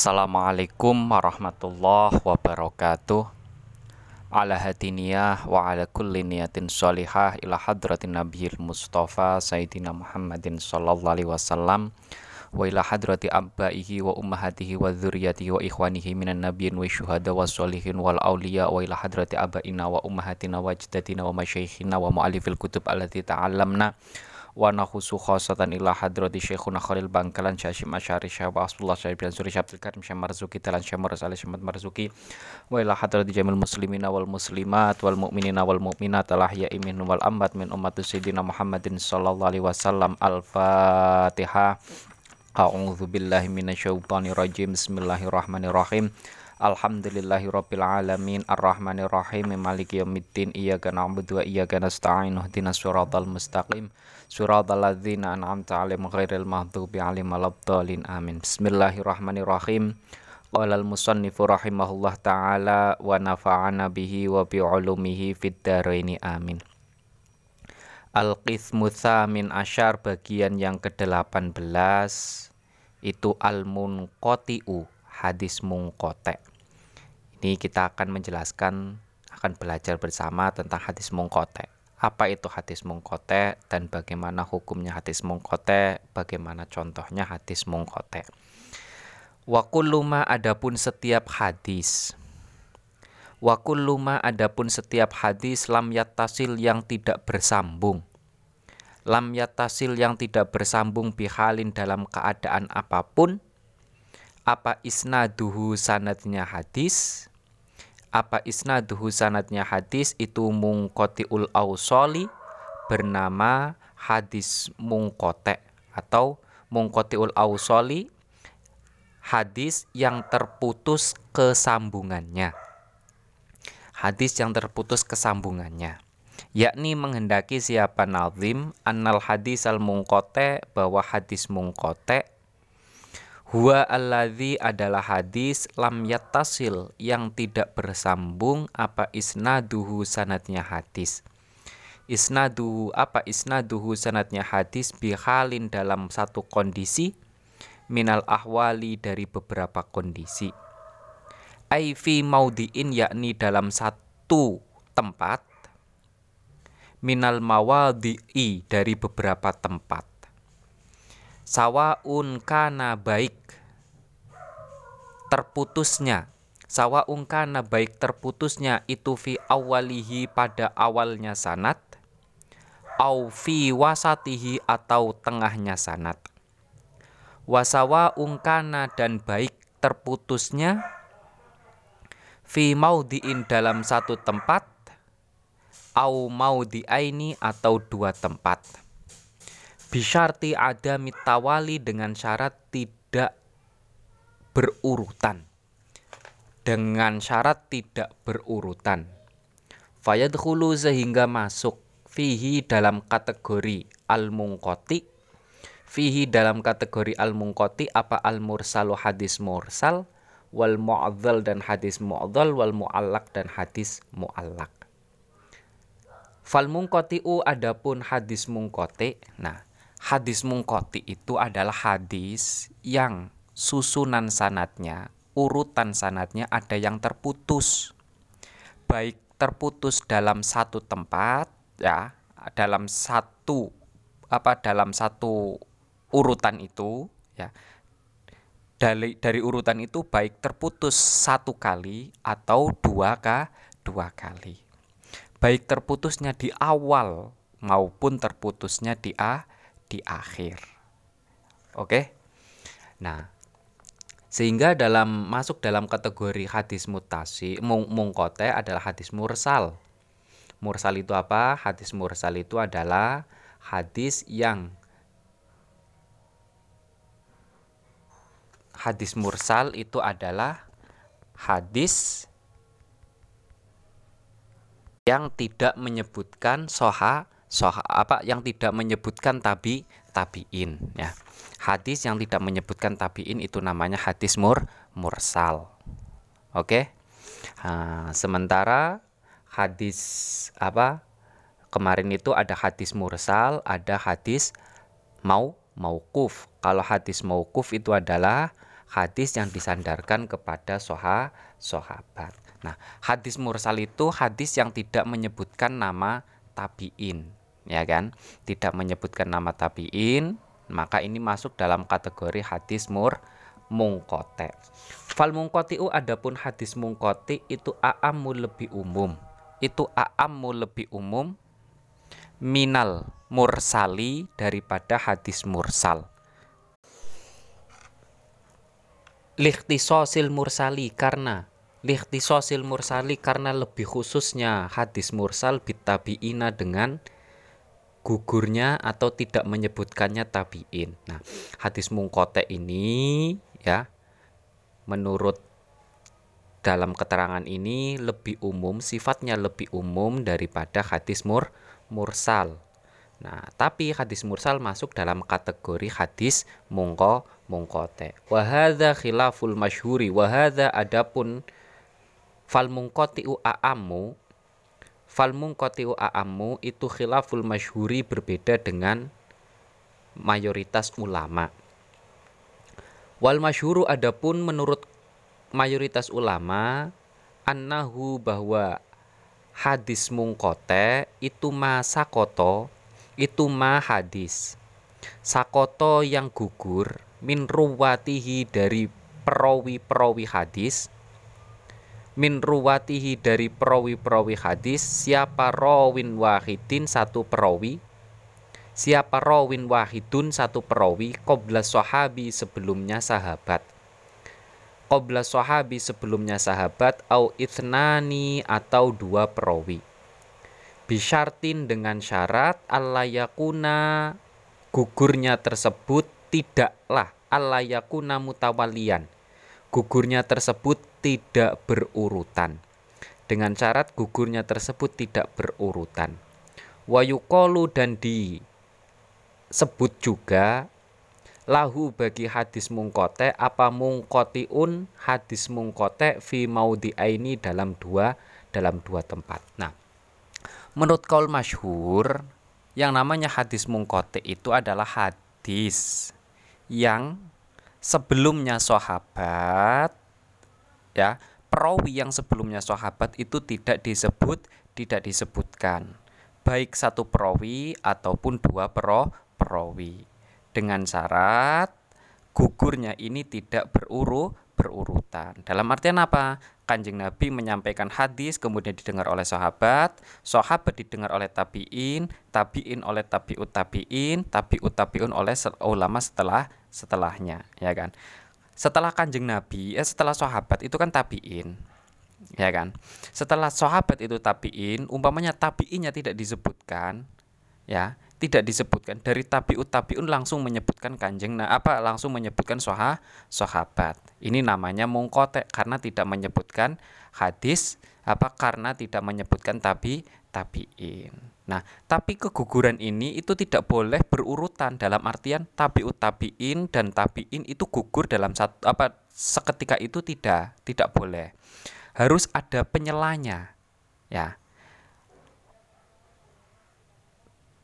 Assalamualaikum warahmatullahi wabarakatuh. Ala hadiniyah wa ala kulli niyatin sholihah ila hadratin nabiyil mustafa sayyidina Muhammadin sallallahu alaihi wasallam wa ila hadrati abbaihi wa ummahatihi wa dzurriyyatihi wa ikhwanihi minan nabiyyin wa syuhada wa sholihin wal auliya wa ila hadrati abaina wa ummahatina wa jdatina wa masyayikhina wa muallifil kutub allati ta'allamna wa nakhusu khosatan ila hadrati syekhuna Khalil Bangkalan Syashim Asyari Syekh Rasulullah Syekh bin Suri Syekh Karim Marzuki Talan Syekh Marzuki Ali Syekh Marzuki. Wa ila hadrati jamil muslimina wal muslimat wal mu'minina wal mu'minat al ahya'i minhum wal ambat min ummatis sayyidina Muhammadin sallallahu alaihi wasallam. al-Fatihah A'udzu billahi minasyaitonir rajim Bismillahirrahmanirrahim Alhamdulillahi rabbil alamin Arrahmanir rahim Maliki yaumiddin Iyyaka na'budu wa iyyaka nasta'in Ihdinas siratal mustaqim Siratal ladzina an'amta 'alaihim ghairil maghdubi 'alaihim waladdallin amin. Bismillahirrahmanirrahim. Qala al-musannifu rahimahullah ta'ala wa nafa'ana bihi wa bi 'ulumihi amin. Al-Qismu Thamin Asyar bagian yang ke-18 itu al-munqati'u hadis mungkote ini kita akan menjelaskan, akan belajar bersama tentang hadis mungkote. Apa itu hadis mungkote dan bagaimana hukumnya hadis mungkote, bagaimana contohnya hadis mungkote. Wakuluma adapun setiap hadis. Wakuluma adapun setiap hadis lam yatasil yang tidak bersambung. Lam yatasil yang tidak bersambung bihalin dalam keadaan apa pun. Apa isnaduhu sanadnya hadis apa isnaduhu sanatnya hadis? Itu mungkotiul ausoli bernama hadis mungkote atau mungkotiul ausoli hadis yang terputus kesambungannya. Hadis yang terputus kesambungannya. Yakni menghendaki siapa nazim annal hadis al mungkote bahwa hadis mungkote Huwa alladhi adalah hadis lam yattasil yang tidak bersambung apa isnaduhu sanatnya hadis. Isnaduhu apa isnaduhu sanatnya hadis bihalin dalam satu kondisi minal ahwali dari beberapa kondisi. Aifi maudiin yakni dalam satu tempat minal mawadi'i dari beberapa tempat sawaun kana baik terputusnya. Sawaun kana baik terputusnya itu fi awalihi pada awalnya sanat au fi wasatihi atau tengahnya sanat. Wasawa ungkana dan baik terputusnya fi maudiin dalam satu tempat au maudiaini atau dua tempat Bisyarti ada mitawali dengan syarat tidak berurutan. Dengan syarat tidak berurutan. Fayadkhulu sehingga masuk fihi dalam kategori al-mungkoti fihi dalam kategori al-mungkoti apa al-mursalu hadis mursal wal mu'adzal dan hadis mu'adzal wal mu'allak dan hadis mu'allak fal mungkotiu adapun hadis mungkoti nah hadis mungkoti itu adalah hadis yang susunan sanatnya, urutan sanatnya ada yang terputus. Baik terputus dalam satu tempat ya, dalam satu apa dalam satu urutan itu ya. Dari, dari urutan itu baik terputus satu kali atau dua kah dua kali. Baik terputusnya di awal maupun terputusnya di a di akhir. Oke. Nah, sehingga dalam masuk dalam kategori hadis mutasi mung, mungkote adalah hadis mursal. Mursal itu apa? Hadis mursal itu adalah hadis yang hadis mursal itu adalah hadis yang tidak menyebutkan soha soha apa yang tidak menyebutkan tabi tabiin ya. Hadis yang tidak menyebutkan tabiin itu namanya hadis mur mursal. Oke? Nah, sementara hadis apa kemarin itu ada hadis mursal ada hadis mau maukuf kalau hadis maukuf itu adalah hadis yang disandarkan kepada soha sahabat. Nah, hadis mursal itu hadis yang tidak menyebutkan nama tabiin, ya kan? Tidak menyebutkan nama tabiin, maka ini masuk dalam kategori hadis mur mungkote. Fal mungkotiu adapun hadis mungkoti itu aamu lebih umum. Itu aamu lebih umum minal mursali daripada hadis mursal. Likhtisosil mursali karena likhtisosil mursali karena lebih khususnya hadis mursal bitabiina dengan gugurnya atau tidak menyebutkannya tabiin. Nah, hadis mungkote ini ya menurut dalam keterangan ini lebih umum, sifatnya lebih umum daripada hadis mur mursal. Nah, tapi hadis mursal masuk dalam kategori hadis mungko mungkote. Wahada khilaful masyhuri wahada adapun fal mungkotiu a'amu fal mungkotiu a'amu itu khilaful masyhuri berbeda dengan mayoritas ulama. Wal masyhuru adapun menurut mayoritas ulama annahu bahwa hadis mungkote itu masakoto itu ma hadis sakoto yang gugur min ruwatihi dari perawi-perawi hadis min ruwatihi dari perawi-perawi hadis siapa rawin wahidin satu perawi? Siapa rawin wahidun satu perawi? Qobla sahabi sebelumnya sahabat. Qobla sahabi sebelumnya sahabat au ithnani atau dua perawi. Bisyartin dengan syarat yakuna gugurnya tersebut tidaklah yakuna mutawalian gugurnya tersebut tidak berurutan. Dengan syarat gugurnya tersebut tidak berurutan. Wayukolu dan disebut juga lahu bagi hadis mungkote apa mungkotiun hadis mungkote fi aini dalam dua dalam dua tempat. Nah Menurut kaul masyhur, yang namanya hadis mungkote itu adalah hadis yang sebelumnya sahabat ya perawi yang sebelumnya sahabat itu tidak disebut tidak disebutkan baik satu perawi ataupun dua pro perawi dengan syarat gugurnya ini tidak beruru berurutan. Dalam artian apa? Kanjeng Nabi menyampaikan hadis kemudian didengar oleh sahabat, sahabat didengar oleh tabiin, tabiin oleh tabiut tabiin, tabiut tabiun oleh ulama setelah setelahnya, ya kan? Setelah Kanjeng Nabi, eh, setelah sahabat itu kan tabiin, ya kan? Setelah sahabat itu tabiin, umpamanya tabiinnya tidak disebutkan, ya tidak disebutkan. Dari tabiut tabiun langsung menyebutkan kanjeng nah apa langsung menyebutkan soha sahabat. Ini namanya mungkote karena tidak menyebutkan hadis apa karena tidak menyebutkan tabi tabiin nah tapi keguguran ini itu tidak boleh berurutan dalam artian tabiut tabiin dan tabiin itu gugur dalam satu apa seketika itu tidak tidak boleh harus ada penyelanya ya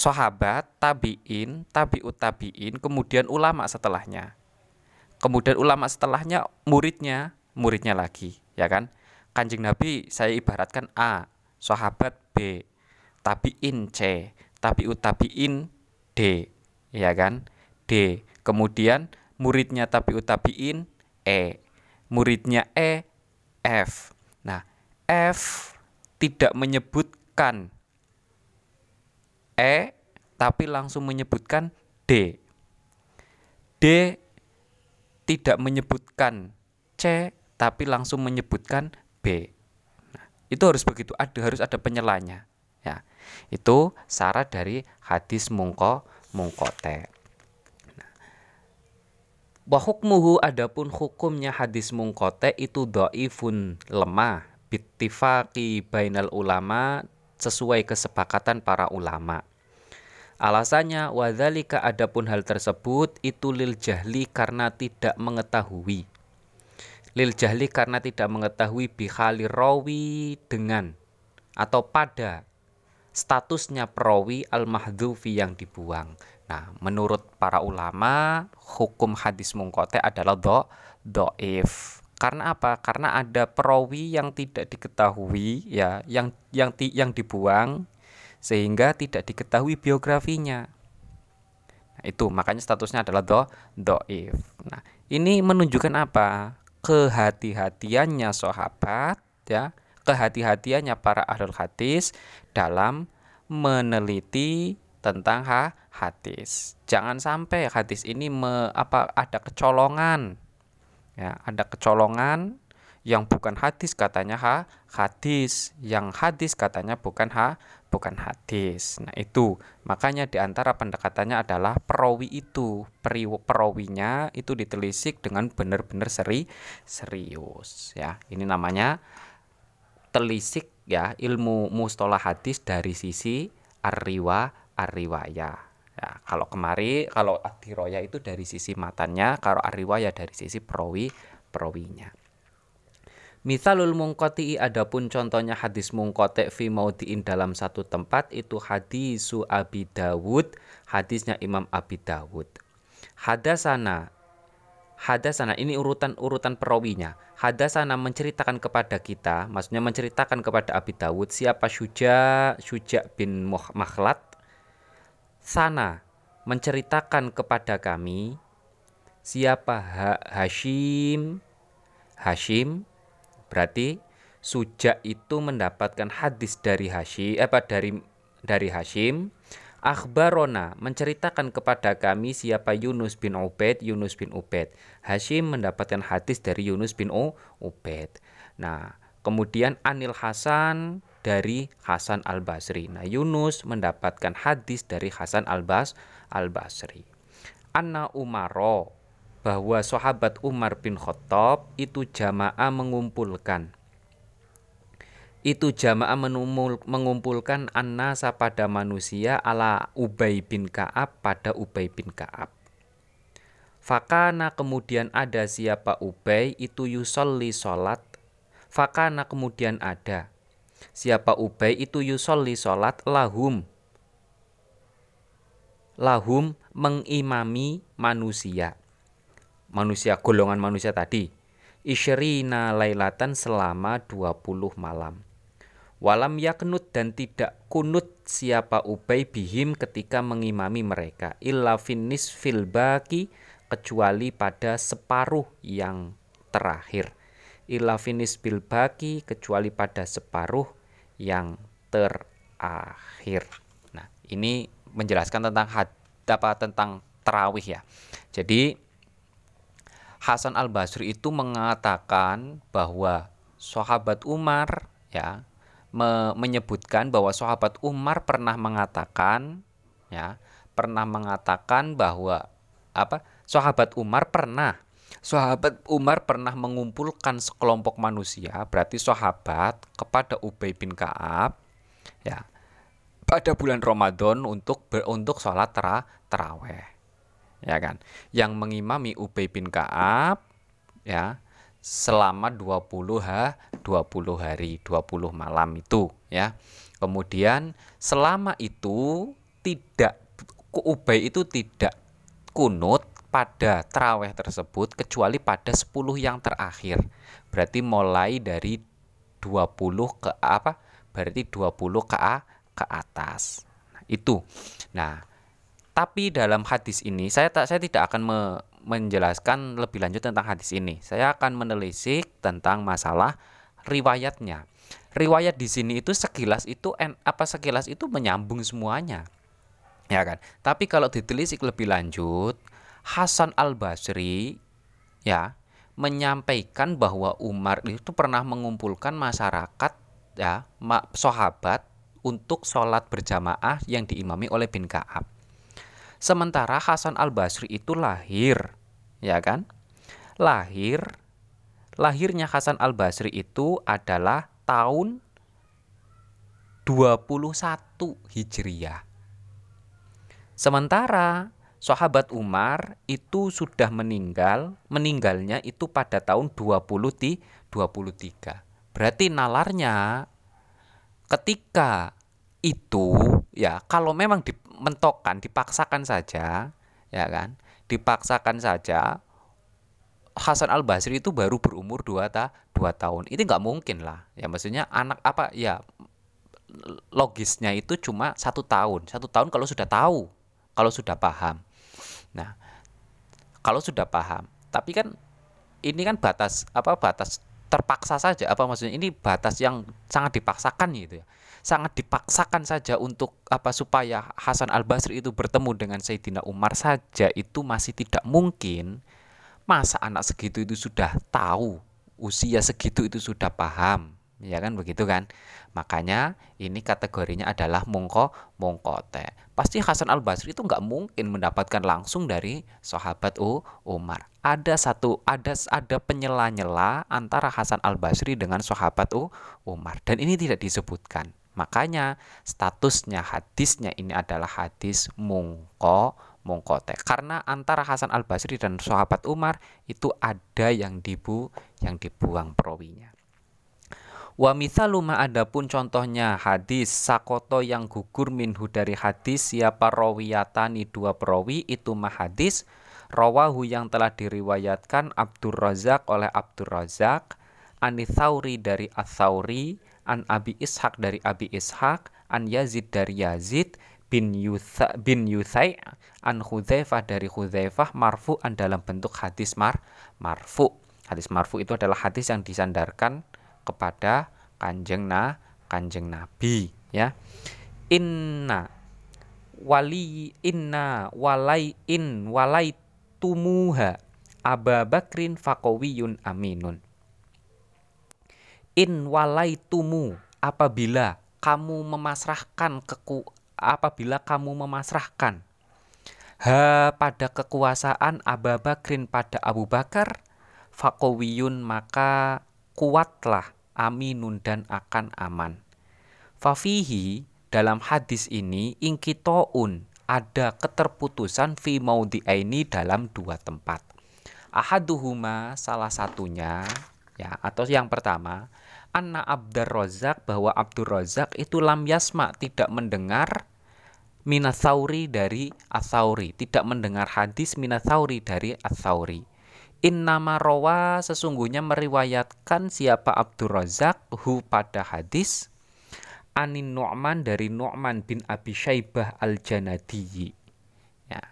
sahabat, tabiin, tabiut tabiin, kemudian ulama setelahnya. Kemudian ulama setelahnya muridnya, muridnya lagi, ya kan? Kanjeng Nabi saya ibaratkan A, sahabat B, tabiin C, tabiut tabiin D, ya kan? D. Kemudian muridnya tabiut tabiin E, muridnya E F. Nah, F tidak menyebutkan E tapi langsung menyebutkan D. D tidak menyebutkan C tapi langsung menyebutkan B. Nah, itu harus begitu, ada harus ada penyelanya. Itu syarat dari hadis mungko mungkote. Nah, wa hukmuhu adapun hukumnya hadis mungkote itu doifun lemah bittifaqi bainal ulama sesuai kesepakatan para ulama. Alasannya wadzalika adapun hal tersebut itu lil jahli karena tidak mengetahui. Lil jahli karena tidak mengetahui bihali rawi dengan atau pada statusnya perawi al-mahdhufi yang dibuang. Nah, menurut para ulama, hukum hadis mungkote adalah do, doif. Karena apa? Karena ada perawi yang tidak diketahui ya, yang yang yang dibuang sehingga tidak diketahui biografinya. Nah, itu makanya statusnya adalah do doif. Nah, ini menunjukkan apa? Kehati-hatiannya sahabat ya, kehati-hatiannya para ahlul hadis dalam meneliti tentang ha hadis. Jangan sampai hadis ini me, apa ada kecolongan. Ya, ada kecolongan yang bukan hadis katanya ha hadis, yang hadis katanya bukan ha bukan hadis. Nah, itu makanya di antara pendekatannya adalah perawi itu, perawinya itu ditelisik dengan benar-benar seri serius ya. Ini namanya telisik ya ilmu mustolah hadis dari sisi arriwa arriwaya. Ya, kalau kemari kalau adiroya itu dari sisi matanya, kalau arriwaya dari sisi perawi perawinya. Misalul mungkoti adapun contohnya hadis mungkote fi maudiin dalam satu tempat itu hadisu Abi Dawud, hadisnya Imam Abi Dawud. Hadasana Hadasana ini urutan-urutan perawinya. Hadasana menceritakan kepada kita, maksudnya menceritakan kepada Abi Dawud siapa Syuja Syuja bin Makhlat. Sana menceritakan kepada kami siapa ha Hashim Hashim Berarti Suja itu mendapatkan hadis dari Hashim apa dari dari Hashim Akhbarona menceritakan kepada kami siapa Yunus bin Ubaid, Yunus bin Ubaid. Hashim mendapatkan hadis dari Yunus bin Ubaid. Nah, kemudian Anil Hasan dari Hasan Al Basri. Nah, Yunus mendapatkan hadis dari Hasan Al Bas Al Basri. Anna Umaro bahwa sahabat Umar bin Khattab itu jamaah mengumpulkan itu jamaah mengumpulkan annasa pada manusia ala Ubay bin Ka'ab pada Ubay bin Ka'ab. Fakana kemudian ada siapa Ubay itu yusolli solat. Fakana kemudian ada siapa Ubay itu yusolli solat lahum. Lahum mengimami manusia manusia golongan manusia tadi isyrina lailatan selama 20 malam walam yaknut dan tidak kunut siapa Ubay bihim ketika mengimami mereka illa finis fil kecuali pada separuh yang terakhir. Illa finis bil baki kecuali pada separuh yang terakhir. Nah ini menjelaskan tentang had, apa tentang terawih ya. Jadi Hasan Al Basri itu mengatakan bahwa sahabat Umar ya me menyebutkan bahwa sahabat Umar pernah mengatakan ya pernah mengatakan bahwa apa sahabat Umar pernah sahabat Umar pernah mengumpulkan sekelompok manusia berarti sahabat kepada Ubay bin Kaab ya pada bulan Ramadan untuk ber, untuk sholat tera, teraweh ya kan? Yang mengimami Ubay bin Ka'ab ya selama 20 ha 20 hari 20 malam itu ya. Kemudian selama itu tidak Ubay itu tidak kunut pada teraweh tersebut kecuali pada 10 yang terakhir. Berarti mulai dari 20 ke apa? Berarti 20 ke ke atas. Nah, itu. Nah tapi dalam hadis ini saya tak saya tidak akan me, menjelaskan lebih lanjut tentang hadis ini. Saya akan menelisik tentang masalah riwayatnya. Riwayat di sini itu sekilas itu en, apa sekilas itu menyambung semuanya. Ya kan? Tapi kalau ditelisik lebih lanjut, Hasan Al-Basri ya menyampaikan bahwa Umar itu pernah mengumpulkan masyarakat ya sahabat untuk sholat berjamaah yang diimami oleh bin Kaab. Sementara Hasan Al-Basri itu lahir, ya kan? Lahir lahirnya Hasan Al-Basri itu adalah tahun 21 Hijriah. Sementara sahabat Umar itu sudah meninggal, meninggalnya itu pada tahun 20 di 23. Berarti nalarnya ketika itu ya kalau memang dimentokkan dipaksakan saja ya kan dipaksakan saja Hasan Al Basri itu baru berumur 2 ta 2 tahun. Itu nggak mungkin lah. Ya maksudnya anak apa ya logisnya itu cuma satu tahun. Satu tahun kalau sudah tahu, kalau sudah paham. Nah, kalau sudah paham. Tapi kan ini kan batas apa batas terpaksa saja apa maksudnya ini batas yang sangat dipaksakan gitu ya sangat dipaksakan saja untuk apa supaya Hasan Al Basri itu bertemu dengan Sayyidina Umar saja itu masih tidak mungkin. Masa anak segitu itu sudah tahu usia segitu itu sudah paham ya kan begitu kan? Makanya ini kategorinya adalah mongko mongkote. Pasti Hasan al Basri itu nggak mungkin mendapatkan langsung dari sahabat U Umar. Ada satu ada ada penyela-nyela antara Hasan al Basri dengan sahabat U Umar. Dan ini tidak disebutkan makanya statusnya hadisnya ini adalah hadis mongko mongkote karena antara Hasan al Basri dan sahabat Umar itu ada yang dibu yang dibuang perawinya. Wa mithalu ma adapun contohnya hadis sakoto yang gugur minhu dari hadis siapa rawiyatani dua perawi itu mah hadis. Rawahu yang telah diriwayatkan Abdur Razak oleh Abdur Razak Anithauri dari Athauri an Abi Ishaq dari Abi Ishaq an Yazid dari Yazid bin Yutha, bin Yuthai an Hudzaifah dari Hudzaifah marfu an dalam bentuk hadis mar marfu. Hadis marfu itu adalah hadis yang disandarkan kepada kanjeng na kanjeng nabi ya. Inna wali inna walai in walai tumuha Aba Bakrin fakowiyun aminun in walai tumu apabila kamu memasrahkan keku apabila kamu memasrahkan ha pada kekuasaan Aba Bakrin pada Abu Bakar fakowiyun maka kuatlah aminun dan akan aman. Fafihi dalam hadis ini ingkitoun ada keterputusan fi maudhi'aini dalam dua tempat. Ahaduhuma salah satunya ya atau yang pertama anna Abdur Razak bahwa Abdur Razak itu lam yasma tidak mendengar minasauri dari asauri tidak mendengar hadis minasauri dari asauri Innama rawa sesungguhnya meriwayatkan siapa Abdur Razak hu pada hadis Anin Nu'man dari Nu'man bin Abi Syaibah al-Janadi. Ya.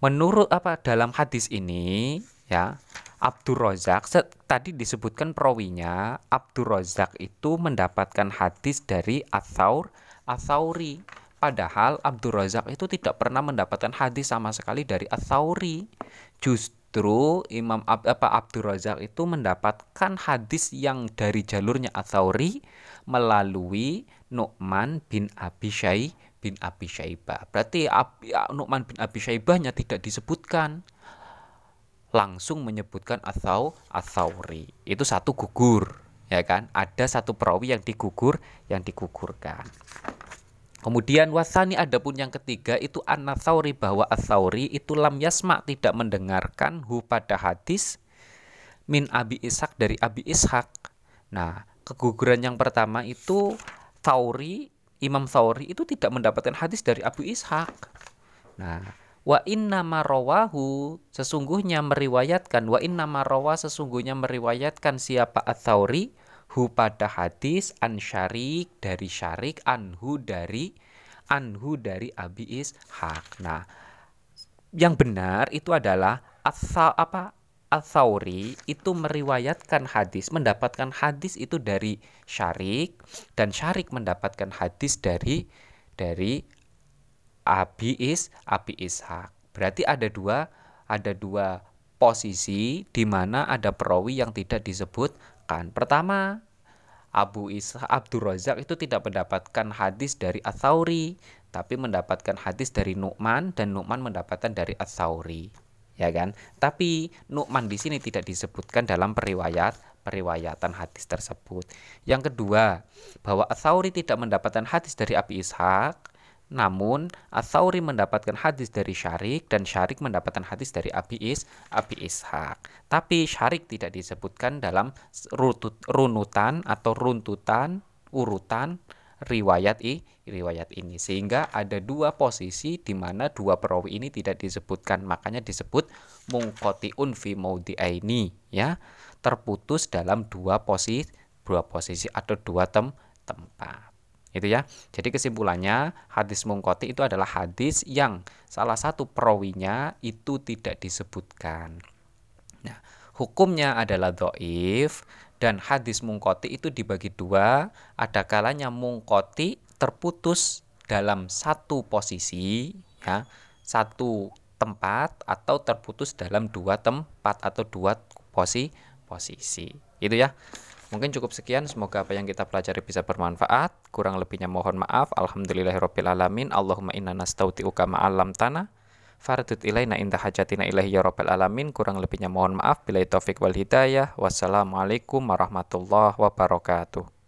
Menurut apa dalam hadis ini ya Abdur Razak tadi disebutkan perawinya Abdur Razak itu mendapatkan hadis dari Athaur Athauri padahal Abdur Razak itu tidak pernah mendapatkan hadis sama sekali dari Athauri justru Imam Ab, apa Abdur Razak itu mendapatkan hadis yang dari jalurnya Atsauri melalui Nu'man bin Abi Syai bin Abi Syaibah. Berarti Ab, ya, Nu'man bin Abi Syaibahnya tidak disebutkan. Langsung menyebutkan Atsau Atsauri. Itu satu gugur, ya kan? Ada satu perawi yang digugur, yang digugurkan. Kemudian wasani adapun yang ketiga itu an bahwa Atsauri itu lam yasma tidak mendengarkan hu pada hadis min Abi Ishak dari Abi Ishak. Nah, keguguran yang pertama itu Thauri, Imam Thauri itu tidak mendapatkan hadis dari Abu Ishak. Nah, wa inna rawahu sesungguhnya meriwayatkan. Wa inna rawa sesungguhnya meriwayatkan siapa? Atsauri hu pada hadis an syarik dari syarik anhu dari anhu dari Abi Ishaq. Nah, yang benar itu adalah asal apa? Al-Thawri itu meriwayatkan hadis, mendapatkan hadis itu dari Syarik dan Syarik mendapatkan hadis dari dari Abi Is Abi Ishaq. Berarti ada dua ada dua posisi di mana ada perawi yang tidak disebutkan. Pertama, Abu Isa Abdur Razak itu tidak mendapatkan hadis dari Atsauri, tapi mendapatkan hadis dari Nu'man dan Nu'man mendapatkan dari Atsauri. Ya kan? Tapi Nu'man di sini tidak disebutkan dalam periwayat periwayatan hadis tersebut. Yang kedua, bahwa Atsauri tidak mendapatkan hadis dari Abi Ishaq namun Atsauri mendapatkan hadis dari Syarik dan Syarik mendapatkan hadis dari Abi Is, Abi Ishaq. Tapi Syarik tidak disebutkan dalam rutut, runutan atau runtutan urutan riwayat i riwayat ini. Sehingga ada dua posisi di mana dua perawi ini tidak disebutkan. Makanya disebut mungkotiun fi maudiaini ya. Terputus dalam dua posisi dua posisi atau dua tem tempat itu ya. Jadi kesimpulannya hadis mungkoti itu adalah hadis yang salah satu perawinya itu tidak disebutkan. Nah hukumnya adalah doif dan hadis mungkoti itu dibagi dua. Ada kalanya mungkoti terputus dalam satu posisi ya satu tempat atau terputus dalam dua tempat atau dua posi posisi. Itu ya mungkin cukup sekian semoga apa yang kita pelajari bisa bermanfaat kurang lebihnya mohon maaf alhamdulillahirobbilalamin Allahumma inna nastauti'uka ma'alam tanah Fardut ilaina inda hajatina ilahi ya alamin. Kurang lebihnya mohon maaf. Bila taufik wal hidayah. Wassalamualaikum warahmatullahi wabarakatuh.